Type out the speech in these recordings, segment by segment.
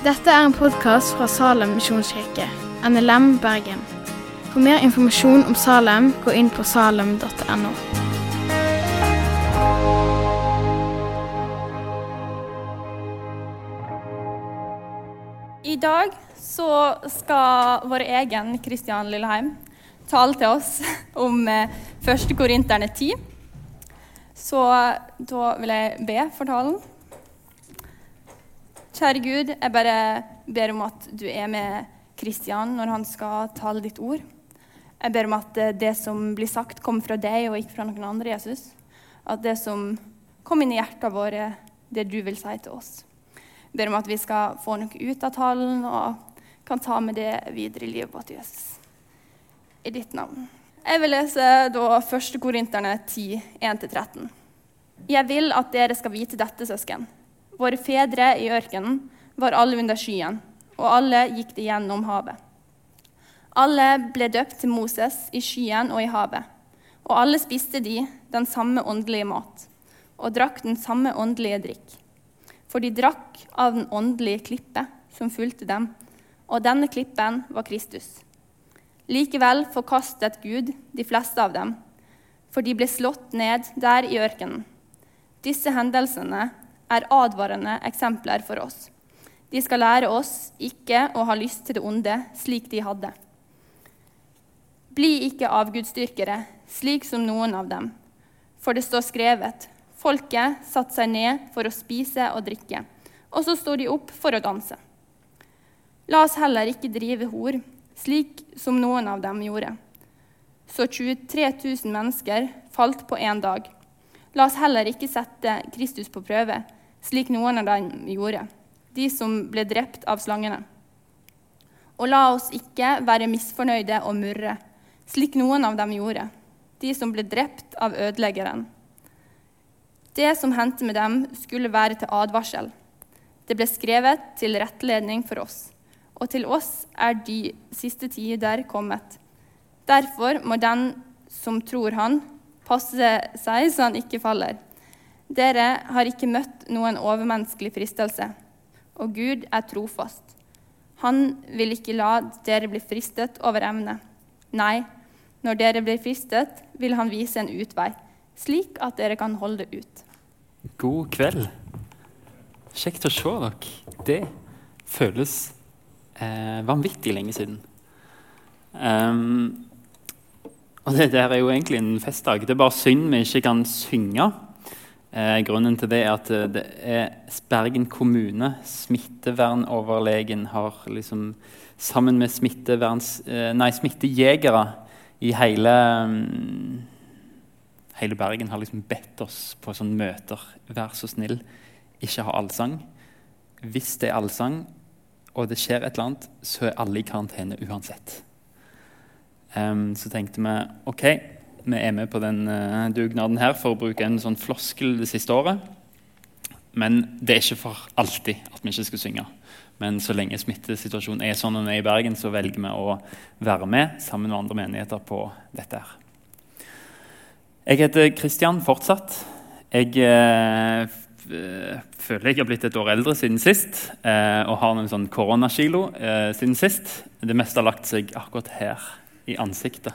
Dette er en podkast fra Salem misjonskirke, NLM Bergen. For mer informasjon om Salem, gå inn på salem.no. I dag så skal vår egen Kristian Lilleheim tale til oss om eh, 1. Korinterne 10. Så da vil jeg be for talen. Kjære Gud, jeg bare ber om at du er med Kristian når han skal tale ditt ord. Jeg ber om at eh, det som blir sagt, kommer fra deg og ikke fra noen andre, Jesus. At det som kommer inn i hjertet våre, det du vil si til oss. Jeg ber om at vi skal få noe ut av talen og kan ta med det videre i livet vårt, Jesus. I ditt navn. Jeg vil lese da 1. Korinterne 10, 1-13. Jeg vil at dere skal vite dette, søsken. Våre fedre i ørkenen var alle under skyen, og alle gikk de gjennom havet. Alle ble døpt til Moses i skyen og i havet, og alle spiste de den samme åndelige mat og drakk den samme åndelige drikk. For de drakk av den åndelige klippe som fulgte dem, og denne klippen var Kristus. Likevel forkastet Gud de fleste av dem, for de ble slått ned der i ørkenen. Disse hendelsene er advarende eksempler for oss. De skal lære oss ikke å ha lyst til det onde slik de hadde. Bli ikke avgudsdyrkere, slik som noen av dem. For det står skrevet:" Folket satte seg ned for å spise og drikke, og så sto de opp for å danse. La oss heller ikke drive hor, slik som noen av dem gjorde. Så 23 000 mennesker falt på én dag. La oss heller ikke sette Kristus på prøve, slik noen av dem gjorde, de som ble drept av slangene. Og la oss ikke være misfornøyde og murre, slik noen av dem gjorde, de som ble drept av ødeleggeren. Det som hendte med dem, skulle være til advarsel. Det ble skrevet til rettledning for oss, og til oss er de siste tider kommet. Derfor må den som tror han, passe seg så han ikke faller. Dere har ikke møtt noen overmenneskelig fristelse, og Gud er trofast. Han vil ikke la dere bli fristet over evne. Nei, når dere blir fristet, vil han vise en utvei, slik at dere kan holde det ut. God kveld. Kjekt å se dere. Det føles eh, vanvittig lenge siden. Um, og det der er jo egentlig en festdag. Det er bare synd vi ikke kan synge. Eh, grunnen til det er at eh, det er Bergen kommune, smittevernoverlegen, har liksom sammen med eh, nei, smittejegere i hele um, hele Bergen har liksom bedt oss på sånne møter vær så snill, ikke ha allsang. Hvis det er allsang, og det skjer et eller annet, så er alle i karantene uansett. Um, så tenkte vi ok, vi er med på den uh, dugnaden her for å bruke en sånn floskel det siste året. Men det er ikke for alltid at vi ikke skal synge. Men så lenge smittesituasjonen er sånn den er i Bergen, så velger vi å være med sammen med andre menigheter på dette. her. Jeg heter Kristian fortsatt. Jeg eh, føler jeg har blitt et år eldre siden sist eh, og har noen sånn koronakilo eh, siden sist. Det meste har lagt seg akkurat her i ansiktet,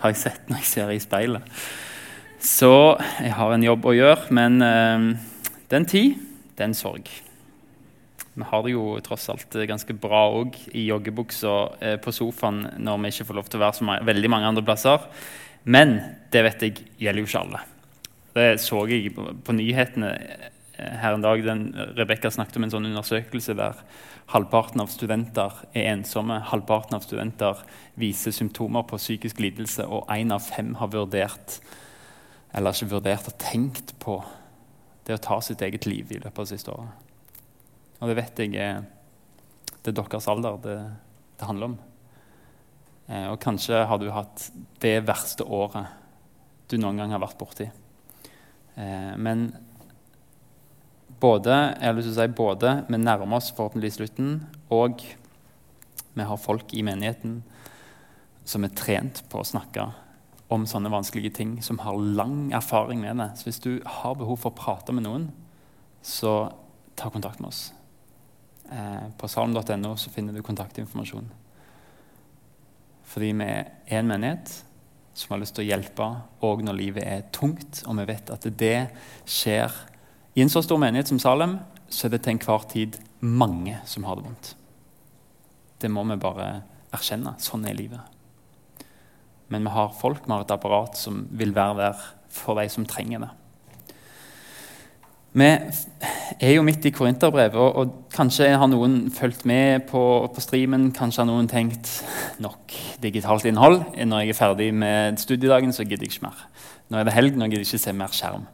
har jeg sett når jeg ser i speilet. Så jeg har en jobb å gjøre, men eh, det er en tid, det er en sorg. Vi har det jo tross alt ganske bra òg i joggebuksa eh, på sofaen når vi ikke får lov til å være så mange, veldig mange andre plasser. Men det vet jeg gjelder jo ikke alle. Det så jeg på, på nyhetene eh, her en dag. Rebekka snakket om en sånn undersøkelse der halvparten av studenter er ensomme. Halvparten av studenter viser symptomer på psykisk lidelse, og én av fem har vurdert eller ikke vurdert og tenkt på det å ta sitt eget liv i løpet av det siste året. Og det vet jeg det er deres alder det, det handler om. Eh, og kanskje har du hatt det verste året du noen gang har vært borti. Eh, men både, jeg har lyst til å si, både vi nærmer oss forhåpentligvis slutten, og vi har folk i menigheten som er trent på å snakke om sånne vanskelige ting, som har lang erfaring med det. Så hvis du har behov for å prate med noen, så ta kontakt med oss. Eh, på salm.no finner du kontaktinformasjon. Fordi vi er en menighet som har lyst til å hjelpe òg når livet er tungt, og vi vet at det skjer i en så stor menighet som Salem, så er det til enhver tid mange som har det vondt. Det må vi bare erkjenne. Sånn er livet. Men vi har folk, vi har et apparat som vil være der for de som trenger det. Vi er jo midt i Korinterbrevet, og, og, kanskje har noen fulgt med på, på, streamen. Kanskje har noen tenkt nok digitalt innhold. Når jeg er ferdig med studiedagen, så gidder jeg ikke mer. Nå er det helg, nå gidder jeg ikke se mer skjerm.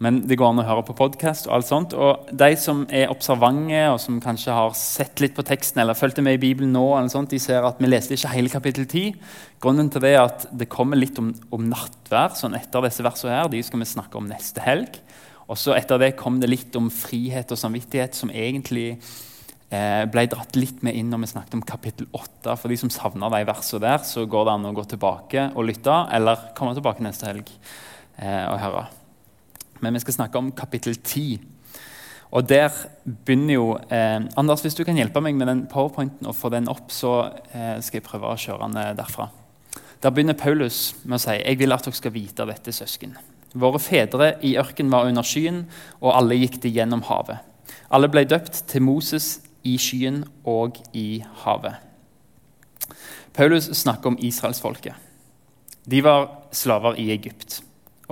Men det går an å høre på podkast. Og alt sånt. Og de som er observante, og som kanskje har sett litt på teksten eller fulgte med i Bibelen nå, sånt, de ser at vi leste ikke hele kapittel 10. Grunnen til det er at det kommer litt om, om nattvær sånn etter disse versene her. De skal vi snakke om neste helg. Og så Etter det kom det litt om frihet og samvittighet, som egentlig eh, ble dratt litt med inn når vi snakket om kapittel 8. For de som savner de versene der, så går det an å gå tilbake og lytte, eller komme tilbake neste helg eh, og høre. Men vi skal snakke om kapittel 10. Og der begynner jo eh, Anders, hvis du kan hjelpe meg med den powerpointen og få den opp, så eh, skal jeg prøve å kjøre den derfra. Der begynner Paulus med å si jeg vil at dere skal vite dette, søsken. Våre fedre i ørkenen var under skyen, og alle gikk de gjennom havet. Alle ble døpt til Moses i skyen og i havet. Paulus snakker om israelsfolket. De var slaver i Egypt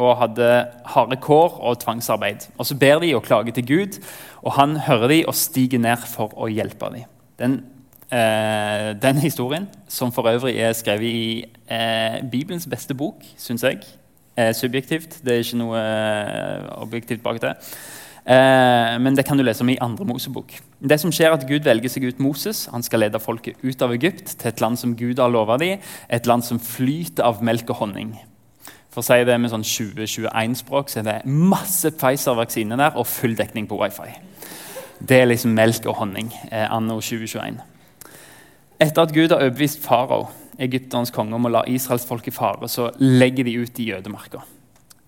og hadde harde kår og tvangsarbeid. Og Så ber de og klager til Gud, og han hører de og stiger ned for å hjelpe dem. Den, eh, den historien, som for øvrig er skrevet i eh, Bibelens beste bok, syns jeg, eh, subjektivt. Det er ikke noe eh, objektivt bak det. Eh, men det kan du lese om i andre Mosebok. Det som skjer er at Gud velger seg ut Moses. Han skal lede folket ut av Egypt til et land som Gud har lova dem, et land som flyter av melk og honning. For å si det med sånn 2021-språk, så er det masse Pfizer-vaksine der og full dekning på wifi. Det er liksom melk og honning eh, anno 2021. Etter at Gud har overbevist farao egypternes konge om å la Israels folk i fare, så legger de ut i jødemarka.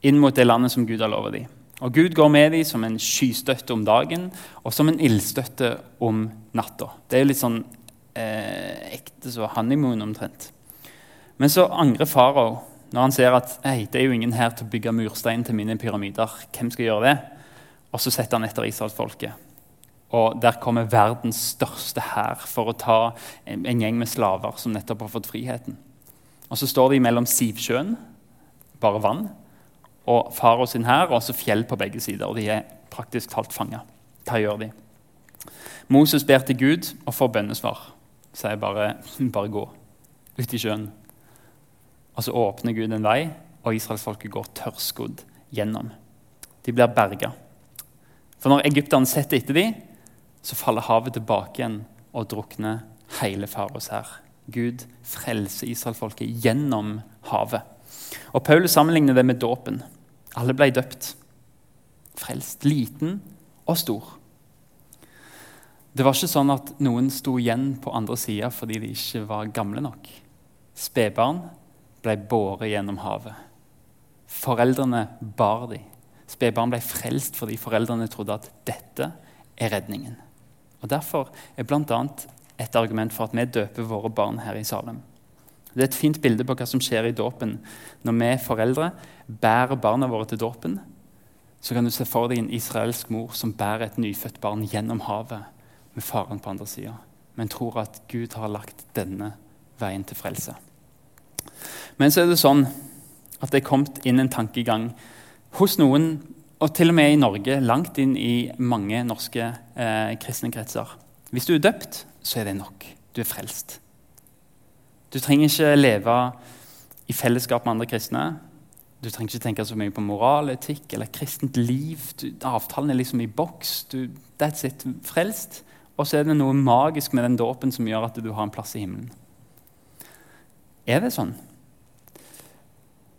Inn mot det landet som Gud har lovet dem. Og Gud går med dem som en skystøtte om dagen og som en ildstøtte om natta. Det er litt sånn eh, ekte så honeymoon omtrent. Men så angrer farao når han ser at det er jo ingen her til å bygge murstein til mine pyramider. Hvem skal gjøre det? Og så setter han etter Israelsfolket. Og der kommer verdens største hær for å ta en, en, gjeng med slaver som nettopp har fått friheten. Og Så står de mellom Sivsjøen, bare vann, og Faro sin hær, og så fjell på begge sider. og De er praktisk talt fanga. Hva gjør de? Moses ber til Gud og får bønnesvar. Sier bare, bare gå ut i sjøen. Og så åpner Gud en vei, og israelsfolket går tørrskodd gjennom. De blir berga. For når egypterne setter etter dem, så faller havet tilbake igjen og drukner hele Faros her. Gud frelser israelsfolket gjennom havet. Og Paulus sammenligner det med dåpen. Alle ble døpt. Frelst. Liten og stor. Det var ikke sånn at noen sto igjen på andre sida fordi de ikke var gamle nok. Spedbarn ble båret gjennom havet. Foreldrene bar de. Spedbarn ble frelst fordi foreldrene trodde at dette er redningen. Og Derfor er bl.a. et argument for at vi døper våre barn her i Salem. Det er et fint bilde på hva som skjer i dåpen. Når vi foreldre bærer barna våre til dåpen, så kan du se for deg en israelsk mor som bærer et nyfødt barn gjennom havet med faren på andre sida, men tror at Gud har lagt denne veien til frelse. Men så er det sånn at det er kommet inn en tankegang hos noen og til og med i Norge, langt inn i mange norske eh, kristne kretser. Hvis du er døpt, så er det nok. Du er frelst. Du trenger ikke leve i fellesskap med andre kristne. Du trenger ikke tenke så mye på moral, etikk eller kristent liv. Du, avtalen er liksom i boks. Du, that's it. Frelst. Og så er det noe magisk med den dåpen som gjør at du har en plass i himmelen. Er det sånn?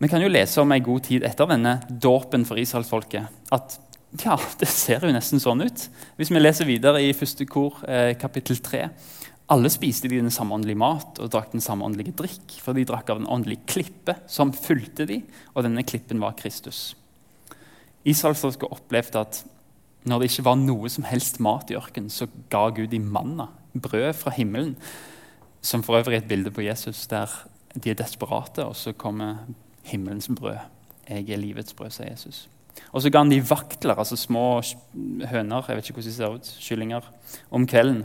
Vi kan jo lese om en god tid etter denne dåpen for israelsfolket at ja, det ser jo nesten sånn ut. Hvis vi leser videre i første kor, eh, kapittel 3 Alle spiste de den samåndelige mat og drakk den samåndelige drikk, for de drakk av den åndelige klippe som fulgte de, og denne klippen var Kristus. Israelsfolket opplevde at Når det ikke var noe som helst mat i ørkenen, så ga Gud i manna, brød fra himmelen, som for øvrig er et bilde på Jesus, der de er desperate, og så kommer himmelens brød. Jeg er livets brød, sier Jesus. Og så ga han de vaktler, altså små høner, jeg vet ikke hvordan de ser ut, kyllinger, om kvelden.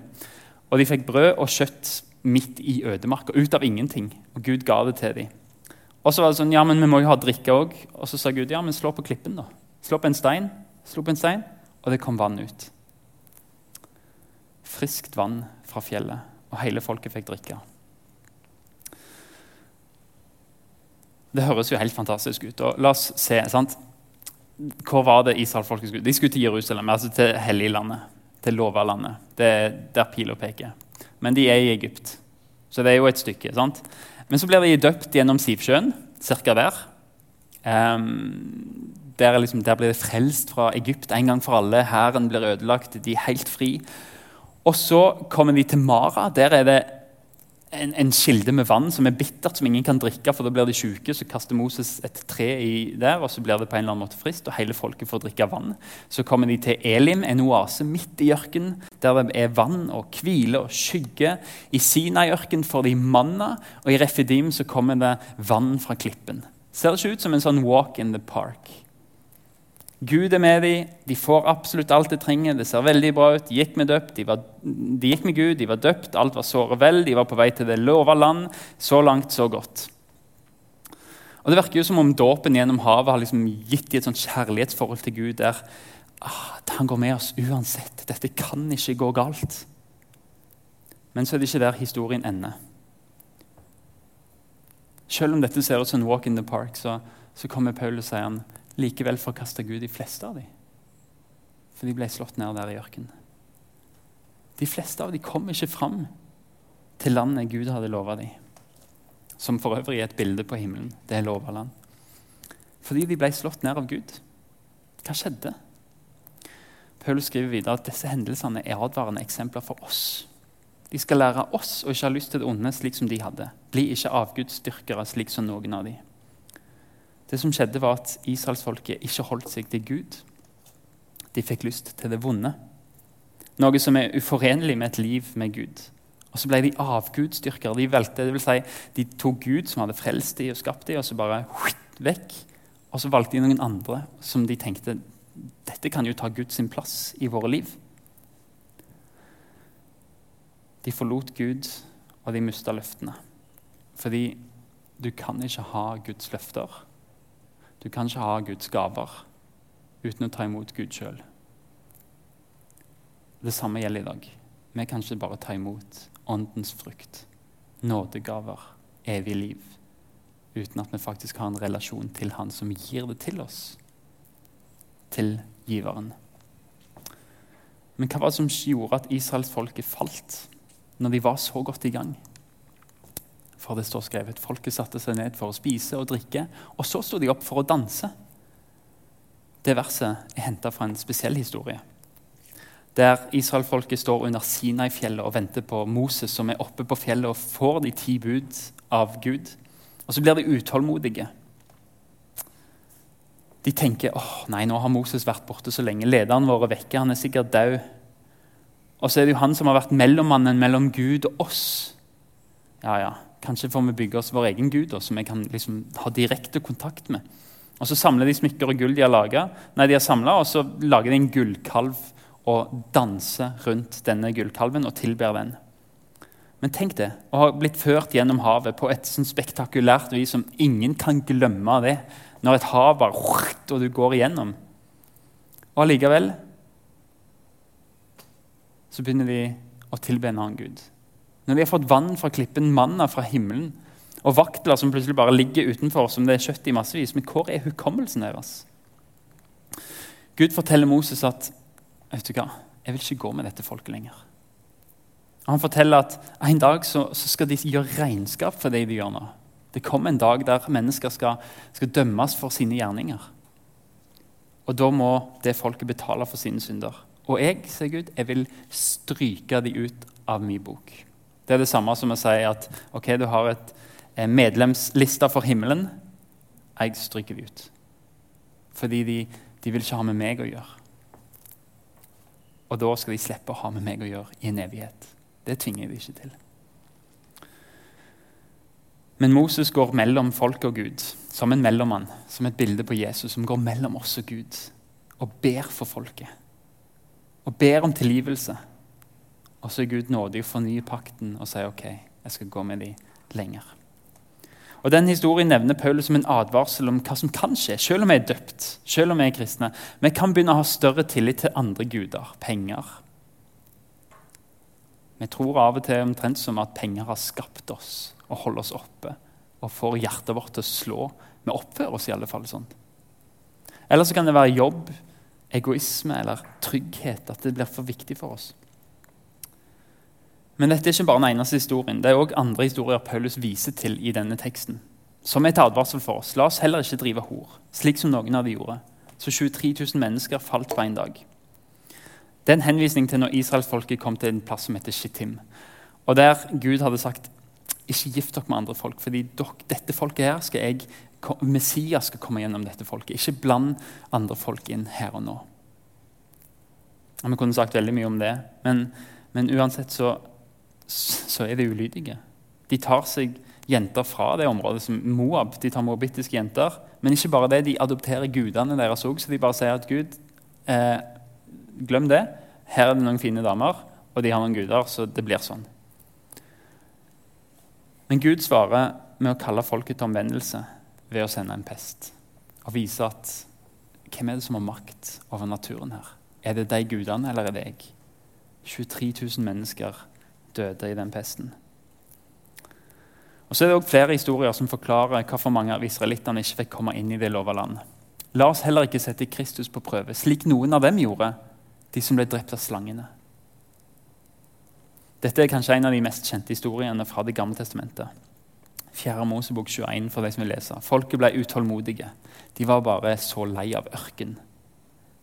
Og de fikk brød og kjøtt midt i ødemarka, ut av ingenting. Og Gud ga det til dem. Og så var det sånn, ja, men vi må jo ha drikke òg. Og så sa Gud ja, men slå på klippen, da. Slå på en stein. Slå på en stein, og det kom vann ut. Friskt vann fra fjellet, og hele folket fikk drikke. Det høres jo helt fantastisk ut. og La oss se. sant? Hvor var det Israel-folket skulle? De skulle til Jerusalem, altså til helliglandet. Til Lovalandet. Det er der pila peker. Men de er i Egypt, så det er jo et stykke. sant? Men så blir de døpt gjennom Sivsjøen, ca. der. Um, der, liksom, der, blir de frelst fra Egypt en gang for alle. Hæren blir ødelagt, de er helt fri. Og så kommer de til Mara. Der er det en, en, kilde med vann som er bittert, som ingen kan drikke, for da blir de syke. Så kaster Moses et tre i der, og så blir det på en eller annen måte frist, og hele folket får drikke vann. Så kommer de til Elim, en oase midt i ørkenen, der det er vann og hvile og skygge. I Sinai-ørkenen får de manna, og i Refidim så kommer det vann fra klippen. Ser det ikke ut som en sånn walk in the park? Gud er med dem, de får absolutt alt de trenger. Det ser veldig bra ut. De gikk med døpt, de, var, de gikk med Gud, de var døpt, alt var såre vel. De var på vei til det lova land. Så langt, så godt. Og Det virker jo som om dåpen gjennom havet har liksom gitt dem et sånt kjærlighetsforhold til Gud der ah, han går med oss uansett. Dette kan ikke gå galt. Men så er det ikke der historien ender. Selv om dette ser ut som en walk in the park, så, så kommer Paulus og sier han, Likevel forkasta Gud de fleste av dem. For de ble slått ned der i ørkenen. De fleste av dem kom ikke fram til landet Gud hadde lova dem. Som for øvrig er et bilde på himmelen. Det er lova land. Fordi de ble slått ned av Gud. Hva skjedde? Paulus skriver videre at disse hendelsene er advarende eksempler for oss. De skal lære oss å ikke ha lyst til det onde slik som de hadde. Bli ikke avgudsdyrkere slik som noen av dem. Det som skjedde, var at israelsfolket ikke holdt seg til Gud. De fikk lyst til det vonde. Noe som er uforenlig med et liv med Gud. Og så ble de avgudsdyrkere. De valgte, det vil si, de tok Gud, som hadde frelst dem og skapt dem, og så bare vekk. Og så valgte de noen andre som de tenkte dette kan jo ta Guds plass i våre liv. De forlot Gud, og de mista løftene. Fordi du kan ikke ha Guds løfter du kan ikke ha Guds gaver uten å ta imot Gud sjøl. Det samme gjelder i dag. Vi kan ikke bare ta imot åndens frukt, nådegaver, evig liv, uten at vi faktisk har en relasjon til Han som gir det til oss, til giveren. Men hva var det som gjorde at Israels folke falt når de var så godt i gang? For det står skrevet folket satte seg ned for å spise og drikke, og så sto de opp for å danse. Det verset er henta fra en spesiell historie. Der israelfolket står under Sinai-fjellet og venter på Moses, som er oppe på fjellet og får de ti bud av Gud. Og så blir de utålmodige. De tenker åh, nei, nå har Moses vært borte så lenge. Lederen vår er vekke, han er sikkert død. Og så er det jo han som har vært mellommannen mellom Gud og oss. Ja, ja, Kanskje får vi bygge oss vår egen gud, som vi kan liksom ha direkte kontakt med. Og Så samler de smykker og gull de har laga, og så lager de en gullkalv og danser rundt denne gullkalven og tilber den. Men tenk det, å ha blitt ført gjennom havet på et sånn spektakulært vis som ingen kan glemme det, når et hav bare og du går igjennom. Og allikevel så begynner de å tilbe en annen gud. Når de har fått vann fra klippen, manna fra himmelen, og vaktler som plutselig bare ligger utenfor som det er kjøtt i massevis. Men hvor er hukommelsen deres? Gud forteller Moses at vet du hva, jeg vil ikke gå med dette folket lenger. Han forteller at en dag så, så skal de gjøre regnskap for det de gjør nå. Det kommer en dag der mennesker skal, skal dømmes for sine gjerninger. Og da må det folket betale for sine synder. Og jeg, sier Gud, jeg vil stryke de ut av min bok. Det er det samme som å si at ok, du har et eh, medlemsliste for himmelen. Jeg stryker vi ut. Fordi de, de vil ikke ha med meg å gjøre. og da skal de slippe å ha med meg å gjøre i en evighet. Det tvinger jeg dem ikke til. Men Moses går mellom folk og Gud, som en mellommann, som et bilde på Jesus, som går mellom oss og Gud, og ber for folket. Og ber om tilgivelse. Og så er Gud nådig og fornyer pakten og sier ok, jeg skal gå med dem lenger. Og Den historien nevner Paulus som en advarsel om hva som kan skje, selv om vi er døpt. selv om Vi er kristne. Vi kan begynne å ha større tillit til andre guder, penger. Vi tror av og til omtrent som at penger har skapt oss og holder oss oppe og får hjertet vårt til å slå. Vi oppfører oss i alle fall sånn. Eller så kan det være jobb, egoisme eller trygghet. At det blir for viktig for oss. Men dette er ikke bare den eneste historien. Det er òg andre historier Paulus viser til i denne teksten. Som et advarsel for oss. La oss heller ikke drive hor, slik som noen av de gjorde. Så 23 000 mennesker falt på en dag. Det er en henvisning til når israelsfolket kom til en plass som heter Shittim. Og der Gud hadde sagt ikke gift dere med andre folk, fordi dette folket her skal jeg, Messias skal komme gjennom dette folket. Ikke bland andre folk inn her og nå. Vi kunne sagt veldig mye om det, men, men uansett så så er de ulydige. De tar seg jenter fra det området som Moab. De tar moabittiske jenter. Men ikke bare det, de adopterer gudene deres òg. Så de bare sier at Gud, eh, glem det. Her er det noen fine damer, og de har noen guder, så det blir sånn. Men Gud svarer med å kalle folket til omvendelse ved å sende en pest. Og vise at hvem er det som har makt over naturen her? Er det de gudene, eller er det jeg? 23 000 mennesker døde i den pesten. Og så er det også flere historier som forklarer hvorfor mange av israelittene ikke fikk komme inn i det lova land. La oss heller ikke sette Kristus på prøve, slik noen av dem gjorde, de som ble drept av slangene. Dette er kanskje en av de mest kjente historiene fra Det gamle testamentet. 4. Mosebok 21 for de som vil lese. Folket ble utålmodige. De var bare så lei av ørken.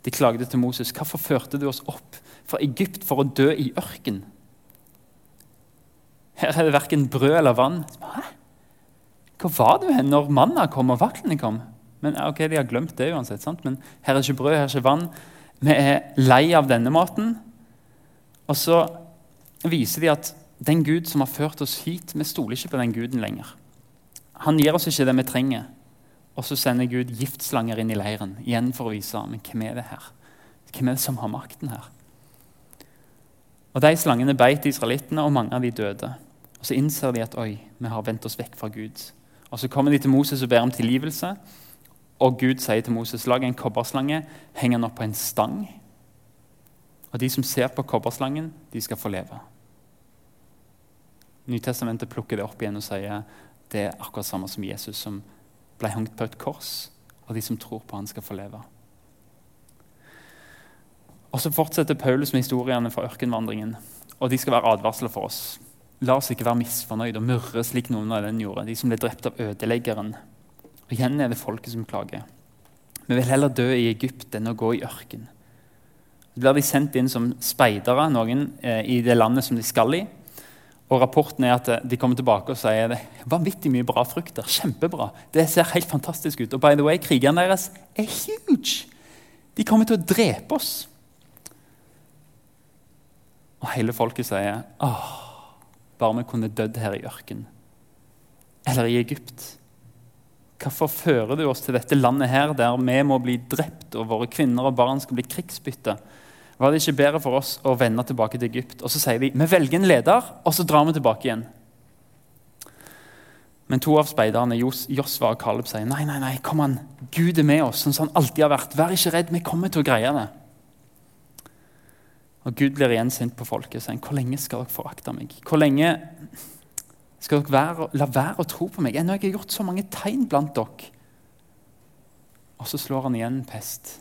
De klagde til Moses. 'Hvorfor førte du oss opp fra Egypt for å dø i ørken?' Her er det verken brød eller vann. Hæ? Hvor var du hen når manna kom og vaklene kom? Men ok, De har glemt det uansett. sant? Men her er ikke brød, her er ikke vann. Vi er lei av denne maten. Og så viser de at den Gud som har ført oss hit, vi stoler ikke på den guden lenger. Han gir oss ikke det vi trenger. Og så sender Gud giftslanger inn i leiren igjen for å vise men hvem er det her? Hvem er det som har makten her? Og De slangene beit israelittene, og mange av de døde. Og Så innser de at oi, vi har vendt oss vekk fra Gud. Og Så kommer de til Moses og ber om tilgivelse. Og Gud sier til Moses lag en kobberslange, heng den opp på en stang. Og de som ser på kobberslangen, de skal få leve. Nytestamentet plukker det opp igjen og sier det er akkurat samme som Jesus, som ble hengt på et kors, og de som tror på han skal få leve. Og Så fortsetter Paulus med historiene fra ørkenvandringen. Og de skal være advarsler for oss. La oss ikke være misfornøyd og murre slik noen av den gjorde, de som ble drept av ødeleggeren. Og Igjen er det folket som klager. Vi vil heller dø i Egypt enn å gå i ørken. Så blir de sendt inn som speidere, noen eh, i det landet som de skal i. Og Rapporten er at eh, de kommer tilbake og sier det vanvittig mye bra frukt der. Kjempebra. Det ser helt fantastisk ut. Og by the way, krigerne deres er huge. De kommer til å drepe oss. Og hele folket sier åh, bare vi kunne dødd her i ørken. Eller i Egypt. Hvorfor fører du oss til dette landet her, der vi må bli drept og våre kvinner og barn skal bli krigsbytte? Var det ikke bedre for oss å vende tilbake til Egypt? Og så sier de vi velger en leder, og så drar vi tilbake igjen. Men to av speiderne, Josva og Caleb, sier nei, nei, nei, kom an, Gud er med oss, sånn som han alltid har vært. Vær ikke redd, vi kommer til å greie det. Og Gud blir igjen sint på folket og sier hvor lenge skal dere forakte meg? Hvor lenge skal dere være, la være å tro på meg? Ennå har jeg gjort så mange tegn blant dere. Og så slår han igjen pest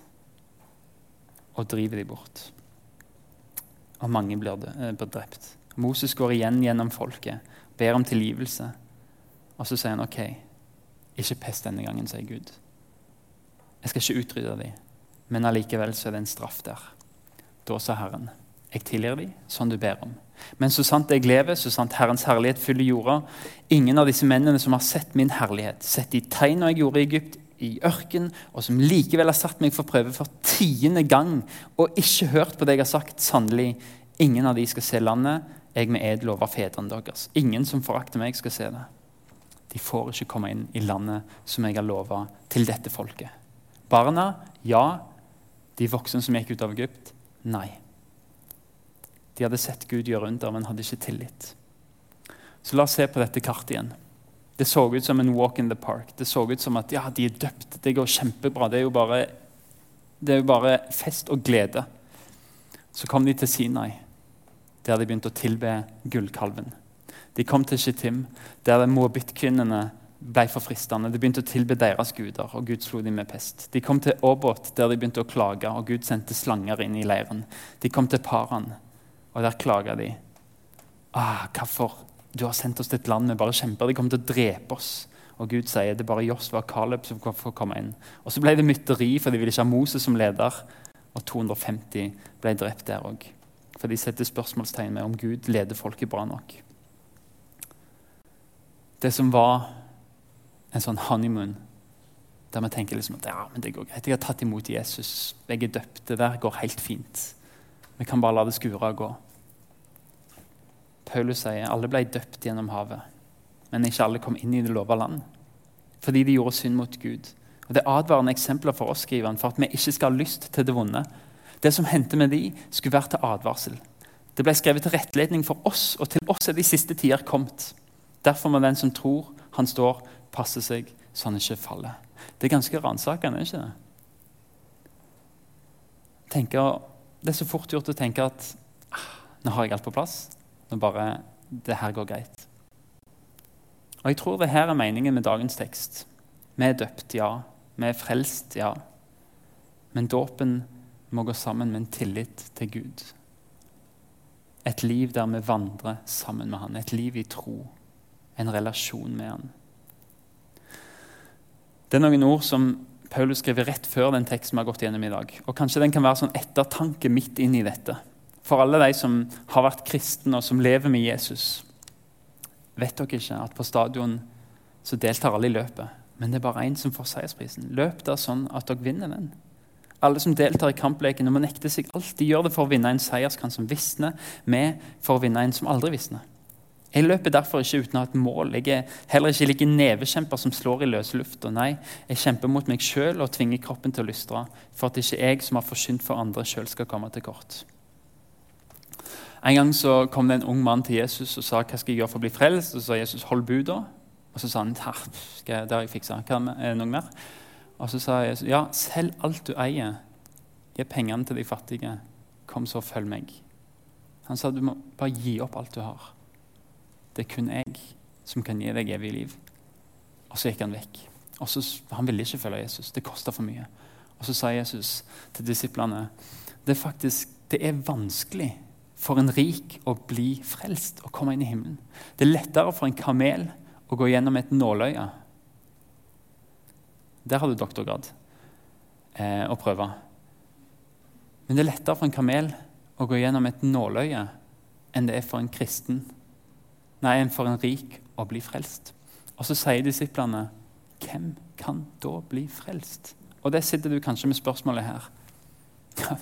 og driver dem bort. Og mange eh, blir drept. Moses går igjen gjennom folket, ber om tilgivelse. Og så sier han OK, ikke pest denne gangen, sier Gud. Jeg skal ikke utrydde dem, men allikevel så er det en straff der. Da sa Herren, jeg tilgir dem sånn du ber om. Men så sant jeg lever, så sant Herrens herlighet fyller jorda, ingen av disse mennene som har sett min herlighet, sett de tegnene jeg gjorde i Egypt, i ørken, og som likevel har satt meg for prøve for tiende gang og ikke hørt på det jeg har sagt, sannelig, ingen av de skal se landet jeg med ed lover fedrene deres. Ingen som forakter meg, skal se det. De får ikke komme inn i landet som jeg har lova til dette folket. Barna, ja. De voksne som gikk ut av Egypt, nei. De hadde sett Gud gjøre under, men hadde ikke tillit. Så la oss se på dette kartet igjen. Det så ut som en walk in the park. Det så ut som at ja, de er døpt. Det går kjempebra. Det er jo bare, det er jo bare fest og glede. Så kom de til Sinai, der de begynte å tilbe gullkalven. De kom til Shittim, der moabittkvinnene ble for fristende. De begynte å tilbe deres guder, og Gud slo dem med pest. De kom til Åbot, der de begynte å klage, og Gud sendte slanger inn i leiren. De kom til Paran, og der klaga de. Ah, hvorfor? Du har sendt oss til et land vi bare kjemper. De kommer til å drepe oss. Og Gud sier det er bare Josva og Caleb som får komme inn. Og Så ble det mytteri, for de ville ikke ha Moses som leder. Og 250 ble drept der òg. For de setter spørsmålstegn med om Gud leder folket bra nok. Det som var en sånn honeymoon, der vi tenker liksom at ja, men det går greit. Jeg har tatt imot Jesus. Jeg er døpt. Det der går helt fint. Vi kan bare la det skure og gå. Paulus sier alle ble døpt gjennom havet, men ikke alle kom inn i det lova land. Fordi de gjorde synd mot Gud. Og Det er advarende eksempler for oss skriver han, for at vi ikke skal ha lyst til det vonde. Det som hendte med de, skulle være til advarsel. Det ble skrevet til rettledning for oss, og til oss er de siste tider kommet. Derfor må den som tror han står, passe seg så han ikke faller. Det er ganske ransakende, ikke det? Tenker, det er så fort gjort å tenke at ah, nå har jeg alt på plass. Nå bare Det her går greit. Og Jeg tror det her er meningen med dagens tekst. Vi er døpt, ja. Vi er frelst, ja. Men dåpen må gå sammen med en tillit til Gud. Et liv der vi vandrer sammen med Han. Et liv i tro. En relasjon med Han. Det er noen ord som Paulus skriver rett før den teksten vi har gått gjennom i dag. Og Kanskje den kan være sånn ettertanke midt inn i dette. For alle de som har vært kristne og som lever med Jesus. Vet dere ikke at på stadion så deltar alle i løpet, men det er bare én som får seiersprisen? Løp der sånn at dere vinner den. Alle som deltar i kampleken, må nekte seg alt. De gjør det for å vinne en seierskrans som visner, med for å vinne en som aldri visner. Jeg løper derfor ikke uten å ha et mål. Jeg er heller ikke like nevekjemper som slår i løse lufta. Nei, jeg kjemper mot meg sjøl og tvinger kroppen til å lystre, for at ikke jeg som har forsynt for andre, sjøl skal komme til kort. En gang så kom det en ung mann til Jesus og sa hva skal jeg gjøre for å bli frelst. Og så sa Jesus hold buda. Og så sa han det har jeg fiksa. Er det noe mer? Og så sa Jesus ja, selg alt du eier. Gi pengene til de fattige. Kom, så følg meg. Han sa du må bare gi opp alt du har. Det er kun jeg som kan gi deg evig liv. Og så gikk han vekk. Og så, Han ville ikke følge Jesus. Det kosta for mye. Og så sa Jesus til disiplene det er faktisk det er vanskelig for en rik å bli frelst og komme inn i himmelen. Det er lettere for en kamel å gå gjennom et nåløye. Der har du doktorgrad eh, å prøve. Men det er lettere for en kamel å gå gjennom et nåløye enn det er for en kristen, nei, en for en rik å bli frelst. Og så sier disiplene, 'Hvem kan da bli frelst?' Og det sitter du kanskje med spørsmålet her.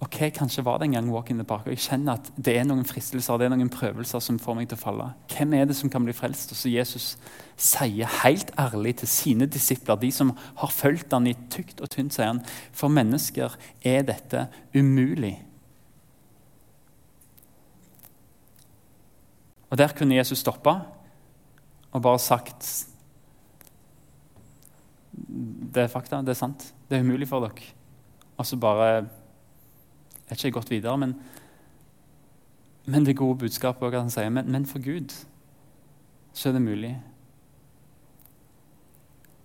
ok, kanskje var det en gang walk in the park, og jeg kjenner at det er noen fristelser det er noen prøvelser som får meg til å falle. Hvem er det som kan bli frelst? Og så Jesus sier helt ærlig til sine disipler, de som har fulgt han i tykt og tynt, sier han, for mennesker er dette umulig. Og Der kunne Jesus stoppa og bare sagt Det er fakta, det er sant. Det er umulig for dere. Og så bare jeg har ikke gått videre, men, men det gode budskapet også, han sier, men, men for Gud så er det mulig.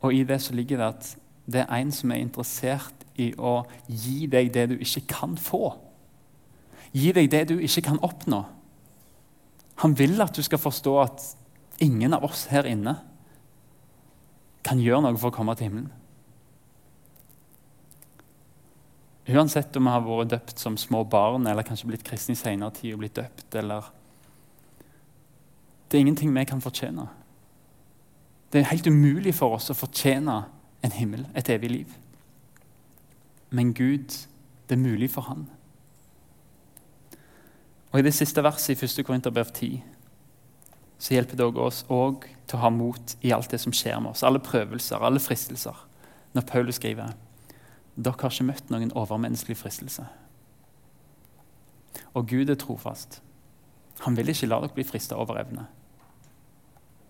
Og i det så ligger det at det er en som er interessert i å gi deg det du ikke kan få. Gi deg det du ikke kan oppnå. Han vil at du skal forstå at ingen av oss her inne kan gjøre noe for å komme til himmelen. Uansett om vi har vært døpt som små barn eller kanskje blitt kristne i senere tid og blitt døpt, eller Det er ingenting vi kan fortjene. Det er helt umulig for oss å fortjene en himmel, et evig liv. Men Gud, det er mulig for han. Og I det siste verset i 1. Korinterbrev 10 så hjelper det oss òg til å ha mot i alt det som skjer med oss. Alle prøvelser, alle fristelser. Når Paulus skriver dere har ikke møtt noen overmenneskelig fristelse. Og Gud er trofast. Han vil ikke la dere bli frista over evne.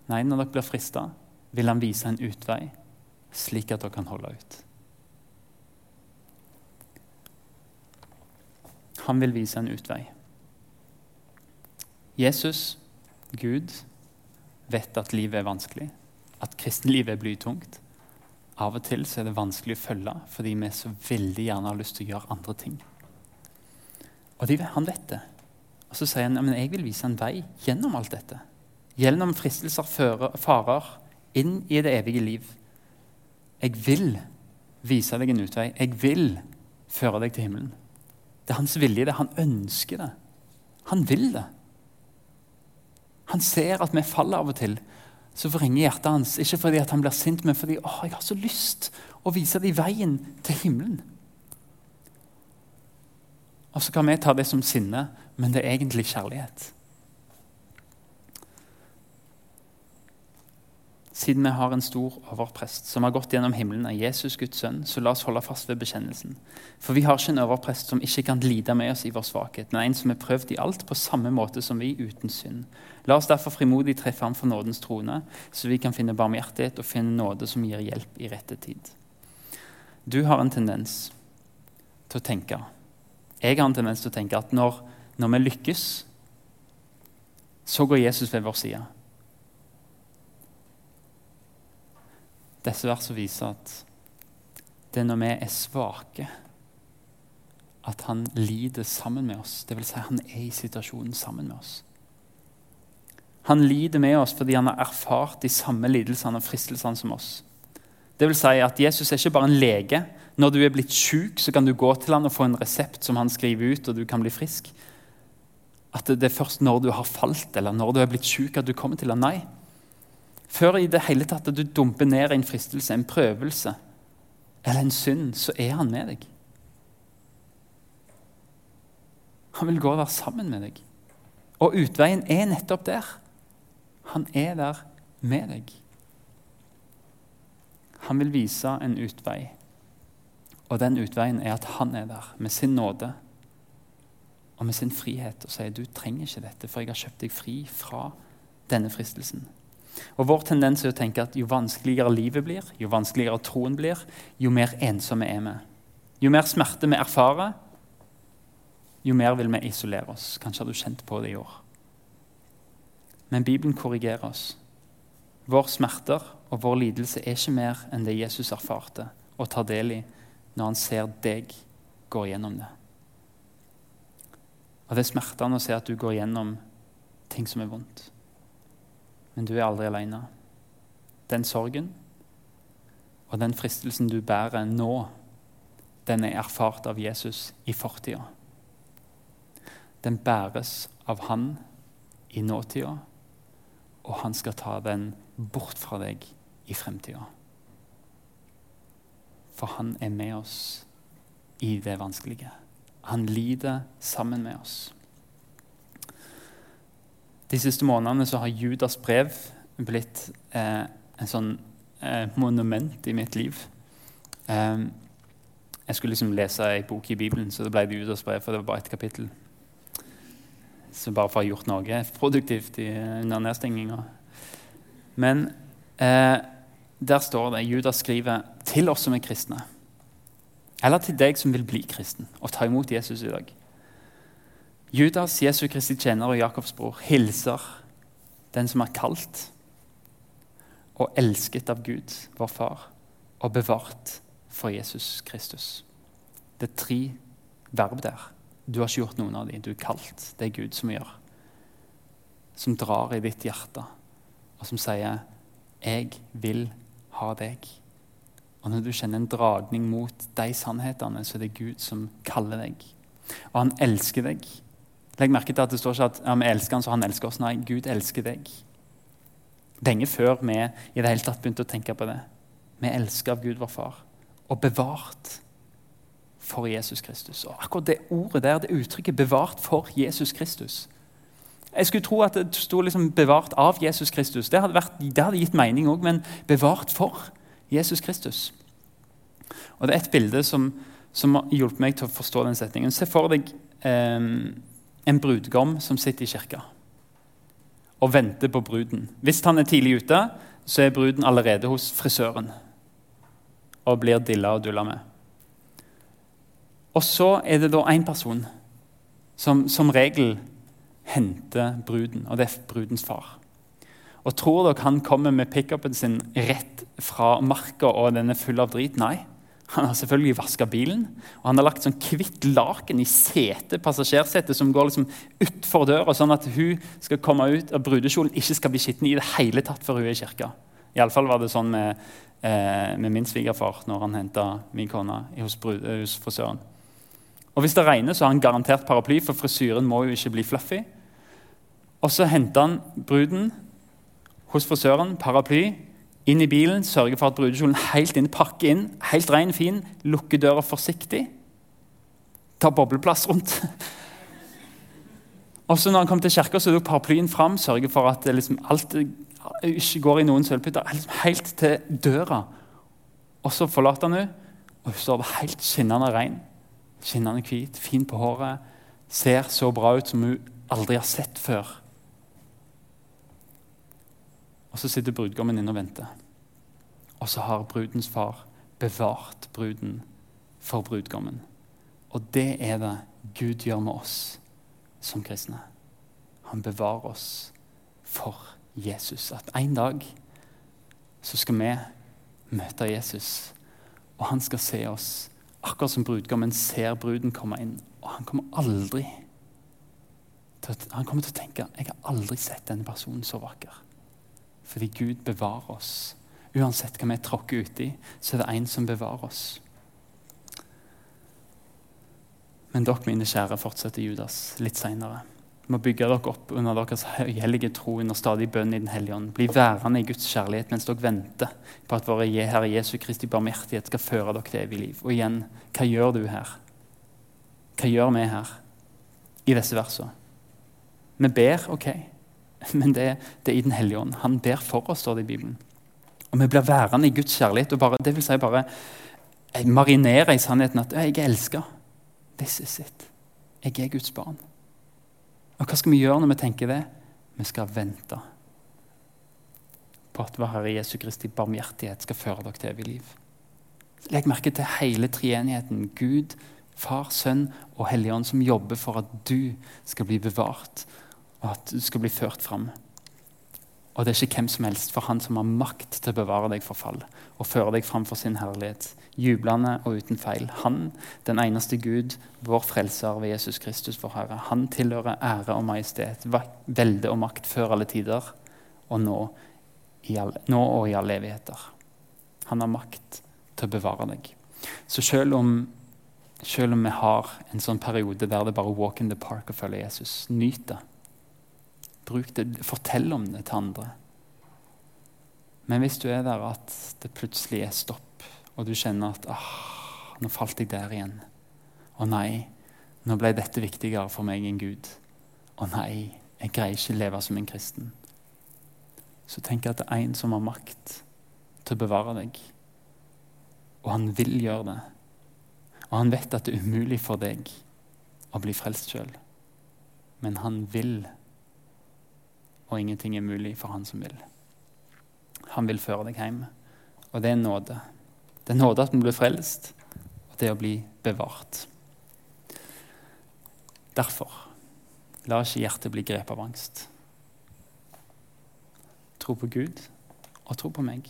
Nei, når dere blir frista, vil han vise en utvei, slik at dere kan holde ut. Han vil vise en utvei. Jesus, Gud, vet at livet er vanskelig, at kristenlivet er blytungt. Av og til er det vanskelig å følge fordi vi så veldig gjerne har lyst til å gjøre andre ting. Og de, han vet det. Og så sier han men jeg vil vise en vei gjennom alt dette. Gjennom fristelser, farer, inn i det evige liv. Jeg vil vise deg en utvei. Jeg vil føre deg til himmelen. Det er hans vilje. det Han ønsker det. Han vil det. Han ser at vi faller av og til. Så forringer hjertet hans, ikke fordi han blir sint, men fordi å, jeg har så lyst å vise dem veien til himmelen. Og så kan vi ta det som sinne, men det er egentlig kjærlighet. Siden vi har en stor overprest som har gått gjennom himmelen, av Jesus Guds sønn, så la oss holde fast ved bekjennelsen. For vi har ikke en overprest som ikke kan lide med oss i vår svakhet, men en som er prøvd i alt på samme måte som vi, uten synd. La oss derfor frimodig tre fram for nådens trone, så vi kan finne barmhjertighet og finne nåde som gir hjelp i rette tid. Du har en tendens til å tenke jeg har en tendens til å tenke at når, når vi lykkes, så går Jesus ved vår side. Disse versene viser at det er når vi er svake, at han lider sammen med oss. Det vil si, han er i situasjonen sammen med oss. Han lider med oss fordi han har erfart de samme lidelsene og fristelsene som oss. Det vil si at Jesus er ikke bare en lege. Når du er blitt syk, så kan du gå til han og få en resept som han skriver ut, og du kan bli frisk. At det er først når du har falt eller når du er blitt syk, at du kommer til han. Nei. Før i det hele tatt at du dumper ned en fristelse, en prøvelse eller en synd, så er han med deg. Han vil gå og være sammen med deg. Og utveien er nettopp der. Han er der med deg. Han vil vise en utvei. Og den utveien er at han er der med sin nåde og med sin frihet og sier du trenger ikke dette, for jeg har kjøpt deg fri fra denne fristelsen. Og Vår tendens er å tenke at jo vanskeligere livet blir, jo vanskeligere troen blir, jo mer ensomme er vi. Jo mer smerte vi erfarer, jo mer vil vi isolere oss. Kanskje har du kjent på det i år. Men Bibelen korrigerer oss. Vår smerter og vår lidelse er ikke mer enn det Jesus erfarte og tar del i når han ser deg gå gjennom det. Og Det er smertende å se at du går gjennom ting som er vondt. Men du er aldri alene. Den sorgen og den fristelsen du bærer nå, den er erfart av Jesus i fortida. Den bæres av han i nåtida, og han skal ta den bort fra deg i fremtida. For han er med oss i det vanskelige. Han lider sammen med oss. De siste månedene så har Judas brev blitt eh, en sånn eh, monument i mitt liv. Eh, jeg skulle liksom lese ei bok i Bibelen, så det ble Judas brev, for det var bare ett kapittel. Så bare for å ha gjort noe produktivt i, under nedstenginga. Men eh, der står det Judas skriver til oss som er kristne, eller til deg som vil bli kristen og ta imot Jesus i dag. Judas, Jesu Kristi tjener og Jakobs bror, hilser den som er kalt og elsket av Gud, vår far, og bevart for Jesus Kristus. Det er tre verb der. Du har ikke gjort noen av dem. Du er kalt. Det er Gud som gjør. Som drar i ditt hjerte, og som sier 'Jeg vil ha deg'. Og når du kjenner en dragning mot de sannhetene, så er det Gud som kaller deg. Og han elsker deg. Legg merke til at det står ikke at ja, vi elsker han så han elsker oss. Nei, Gud elsker deg. Lenge før vi i det hele tatt begynte å tenke på det. Vi elsker av Gud vår Far og bevart for Jesus Kristus. Og akkurat det ordet der, det uttrykket 'bevart for Jesus Kristus' Jeg skulle tro at det sto liksom 'bevart av Jesus Kristus'. Det hadde, vært, det hadde gitt mening òg, men 'bevart for Jesus Kristus'. Og Det er et bilde som, som har hjulpet meg til å forstå den setningen. Se for deg eh, en brudgom som sitter i kirka og venter på bruden. Hvis han er tidlig ute, så er bruden allerede hos frisøren og blir dilla og dulla med. Og så er det da én person som som regel henter bruden, og det er brudens far. Og Tror dere han kommer med pickupen sin rett fra marka og den er full av drit? Nei. Han har selvfølgelig vaska bilen, og han har lagt sånn hvitt laken i setet, passasjersetet som går liksom utfor døra, sånn at hun skal komme ut av brudekjolen ikke skal bli skitten i det hele tatt før hun er i kirka. Iallfall var det sånn med, eh, med min svigerfar når han henta min kone hos, hos frisøren. Og Hvis det regner, så har han garantert paraply, for frisyren må jo ikke bli fluffy. Og så henter han bruden hos frisøren, paraply, inn i bilen, sørger for at brudekjolen helt inn, pakker inn, helt ren, fin, lukker døra forsiktig, tar bobleplass rundt. Og så når han kom til kirka, er paraplyen fram, sørger for at liksom alt ikke går i noen sølvputter, liksom helt til døra. Og så forlater han henne, og hun står helt skinnende ren, skinnende hvit, fin på håret, ser så bra ut som hun aldri har sett før. Og så sitter brudgommen inne og venter. Og så har brudens far bevart bruden for brudgommen. Og det er det Gud gjør med oss som kristne. Han bevarer oss for Jesus. At en dag så skal vi møte Jesus, og han skal se oss akkurat som brudgommen ser bruden komme inn. Og han kommer aldri til, han kommer til å tenke jeg har aldri sett denne personen så vakker. Fordi Gud bevarer oss. Uansett hva vi tråkker uti, så er det en som bevarer oss. Men dere, mine kjære, fortsetter Judas litt seinere. Må bygge dere opp under deres høyhellige tro under stadig bønn i Den hellige ånd. Bli værende i Guds kjærlighet mens dere venter på at våre Herre Jesu Kristi barmhjertighet skal føre dere til evig liv. Og igjen, hva gjør du her? Hva gjør vi her i disse versene? Vi ber, OK. Men det, det, er i Den hellige ånd. Han ber for oss, står det i Bibelen. Og vi blir værende i Guds kjærlighet og bare, det vil si bare marinere i sannheten at jeg er elska. This is it. Jeg er Guds barn. Og Hva skal vi gjøre når vi tenker det? Vi skal vente på at vår Herre Jesu Kristi barmhjertighet skal føre dere til evig liv. Legg merke til hele treenigheten. Gud, Far, Sønn og Helligånd som jobber for at du skal bli bevart og at du skal bli ført fram. Og det er ikke hvem som helst, for han som har makt til å bevare deg for fall og føre deg fram for sin herlighet, jublende og uten feil. Han, den eneste Gud, vår frelser ved Jesus Kristus, vår Herre. Han tilhører ære og majestet, velde og makt før alle tider og nå, all, nå og i alle evigheter. Han har makt til å bevare deg. Så selv om, selv om vi har en sånn periode der det bare walk in the park og følge Jesus, nyt det. Bruk det, fortell om det til andre. Men hvis du er der at det plutselig er stopp, og du kjenner at ah, nå falt jeg der igjen. Å nei, nå ble dette viktigere for meg enn Gud. Å nei, jeg greier ikke leve som en kristen. Så tenk at det er en som har makt til å bevare deg. Og han vil gjøre det. Og han vet at det er umulig for deg å bli frelst sjøl. Men han vil og ingenting er mulig for han som vil. Han vil føre deg hjem, og det er nåde. Det er nåde at vi blir frelst, og det å bli bevart. Derfor, la ikke hjertet bli grepet av angst. Tro på Gud og tro på meg.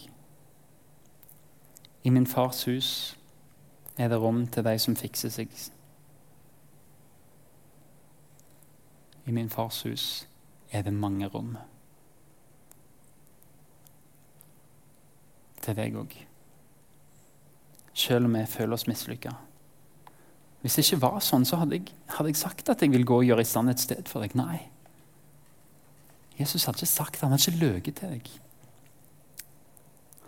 I min fars hus er det rom til de som fikser seg. I min fars hus er det mange rom. Til deg òg. Selv om vi føler oss mislykka. Hvis det ikke var sånn, så hadde jeg, hadde jeg, sagt at jeg vil gå og gjøre i stand et sted for deg. Nei. Jesus hadde ikke sagt det. Han hadde ikke løyet til deg.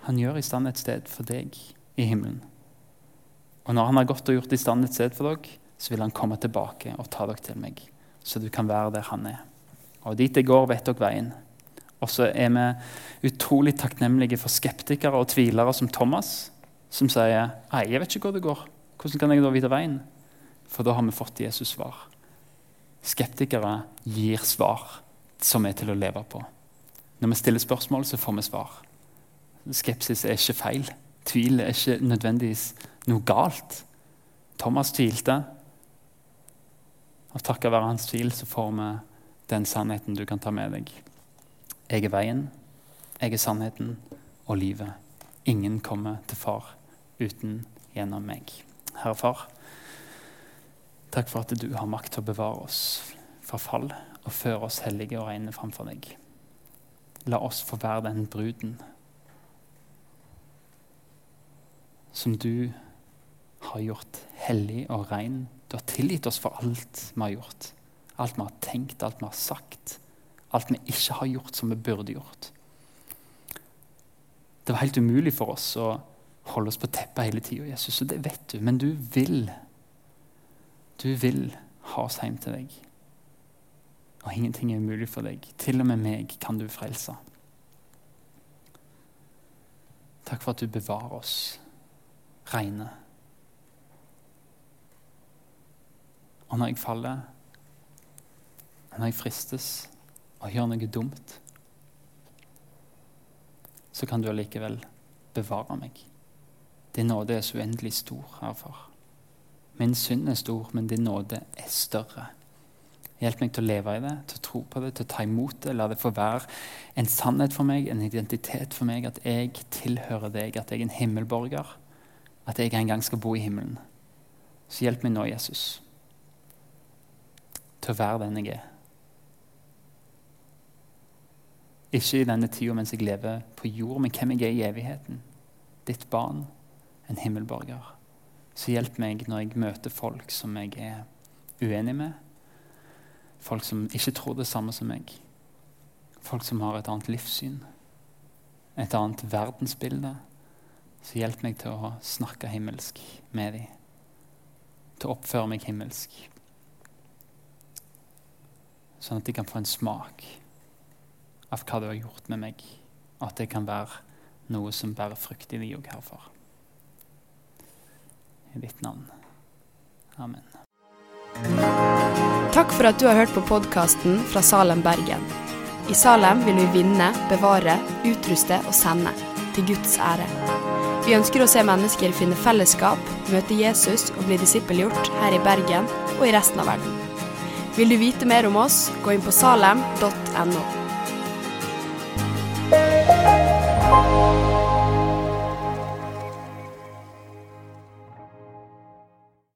Han gjør i stand et sted for deg i himmelen. Og når han har gått og gjort i stand et sted for dere, så vil han komme tilbake og ta dere til meg, så du kan være der han er. Og dit jeg går, vet dere veien. Og så er vi utrolig takknemlige for skeptikere og tvilere som Thomas, som sier Nei, jeg vet ikke hvor det går. Hvordan kan jeg da vite veien? For da har vi fått Jesus svar. Skeptikere gir svar som er til å leve på. Når vi stiller spørsmål, så får vi svar. Skepsis er ikke feil. Tvil er ikke nødvendigvis noe galt. Thomas tvilte. Og takket være hans tvil så får vi den sannheten du kan ta med deg. Jeg er veien, jeg er sannheten og livet. Ingen kommer til far uten gjennom meg. Herre Far, takk for at du har makt til å bevare oss fra fall og føre oss hellige og rene framfor deg. La oss få være den bruden som du har gjort hellig og rein. Du har tilgitt oss for alt vi har gjort. Alt vi har tenkt, alt vi har sagt. Alt vi ikke har gjort som vi burde gjort. Det var helt umulig for oss å holde oss på teppet hele tida, Jesus, og det vet du. Men du vil. Du vil ha oss hjem til deg. Og ingenting er umulig for deg. Til og med meg kan du frelse. Takk for at du bevarer oss reine. Og når jeg faller, når jeg fristes og gjør noe dumt, så kan du allikevel bevare meg. Din nåde er så uendelig stor, herfar. Min synd er stor, men din nåde er større. Hjelp meg til å leve i det, til å tro på det, til å ta imot det. La det få være en sannhet for meg, en identitet for meg, at jeg tilhører deg, at jeg er en himmelborger at jeg en gang skal bo i himmelen. Så hjelp meg nå, Jesus, til å være den jeg er. Ikke i denne tida mens jeg lever på jord, men hvem jeg er i evigheten. Ditt barn, en himmelborger. Så hjelp meg når jeg møter folk som jeg er uenig med. Folk som ikke tror det samme som meg. Folk som har et annet livssyn. Et annet verdensbilde så hjelp meg til å snakke himmelsk med dem. Til å oppføre meg himmelsk. Sånn at de kan få en smak av hva du har gjort med meg. Og at det kan være noe som bærer frukt i de òg herfor. I ditt navn. Amen. Takk for at du har hørt på podkasten fra Salem, Bergen. I Salem vil vi vinne, bevare, utruste og sende. Til Guds ære. Vi ønsker å se mennesker finne fellesskap, møte Jesus og bli disippelgjort her i Bergen og i resten av verden. Vil du vite mer om oss, gå inn på salem.no. Oh.